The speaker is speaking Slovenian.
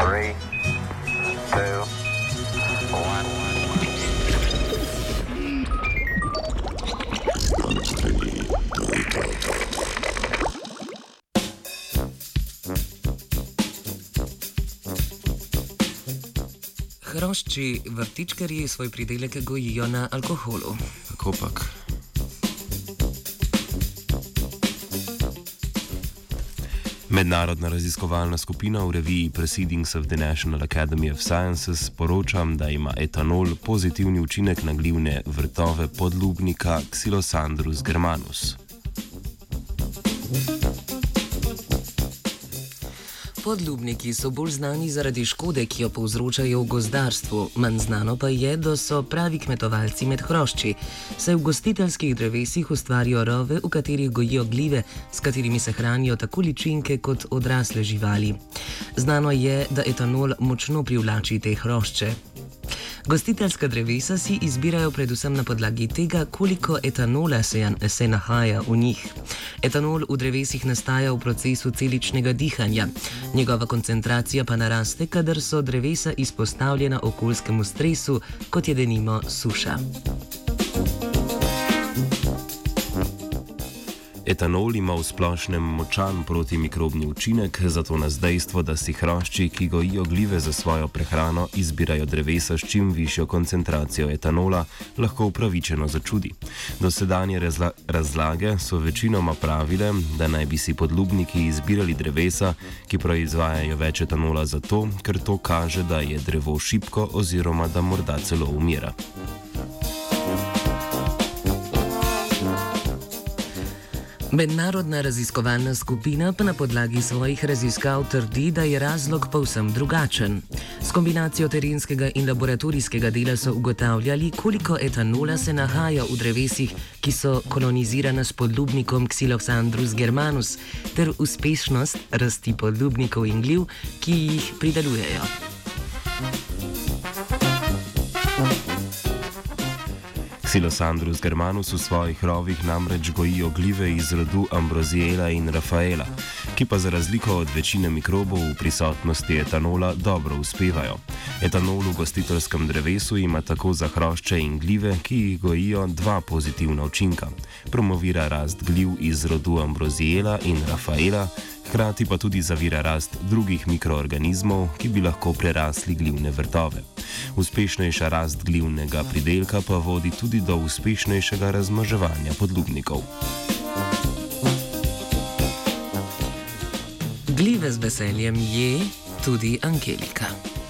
Three, two, one. Hrošči vrtičkarji svoj pridelek gojijo na alkoholu. Kako pak? Mednarodna raziskovalna skupina v reviji Proceedings of the National Academy of Sciences poroča, da ima etanol pozitivni učinek na glivne vrtove podlubnika Xylosandrus germanus. Podlubniki so bolj znani zaradi škode, ki jo povzročajo v gozdarstvu, manj znano pa je, da so pravi kmetovalci med hrošči, saj v gostiteljskih drevesih ustvarijo rove, v katerih gojijo glive, s katerimi se hranijo tako ličinke kot odrasle živali. Znano je, da etanol močno privlači te hrošče. Gostiteljska drevesa si izbirajo predvsem na podlagi tega, koliko etanola se, se nahaja v njih. Etanol v drevesih nastaja v procesu celičnega dihanja, njegova koncentracija pa naraste, kadar so drevesa izpostavljena okoljskemu stresu, kot je denimo suša. Etanol ima v splošnem močan protimikrobni učinek, zato nas dejstvo, da si hrošči, ki gojijo glive za svojo prehrano, izbirajo drevesa s čim višjo koncentracijo etanola, lahko upravičeno začudi. Dosedanje razla razlage so večinoma pravile, da naj bi si podlubniki izbirali drevesa, ki proizvajajo več etanola zato, ker to kaže, da je drevo šipko oziroma da morda celo umira. Mednarodna raziskovalna skupina pa na podlagi svojih raziskav trdi, da je razlog povsem drugačen. S kombinacijo terenskega in laboratorijskega dela so ugotavljali, koliko etanola se nahaja v drevesih, ki so kolonizirana s podlubnikom Xyloxandrus germanus, ter uspešnost rasti podlubnikov in gliv, ki jih pridelujejo. Xylosandrus germanus v svojih rovih namreč gojijo glive iz rodu Ambrozijela in Rafaela, ki pa za razliko od večine mikrobov v prisotnosti etanola dobro uspevajo. Etanol v gostiteljskem drevesu ima tako za hrošče in glive, ki jih gojijo, dva pozitivna učinka. Promovira rast gliv iz rodu Ambrozijela in Rafaela, hkrati pa tudi zavira rast drugih mikroorganizmov, ki bi lahko prerasli glivne vrtove. Uspešnejša rast glivnega pridelka pa vodi tudi do uspešnejšega razmaževanja podlubnikov. Glive z veseljem je tudi Angelika.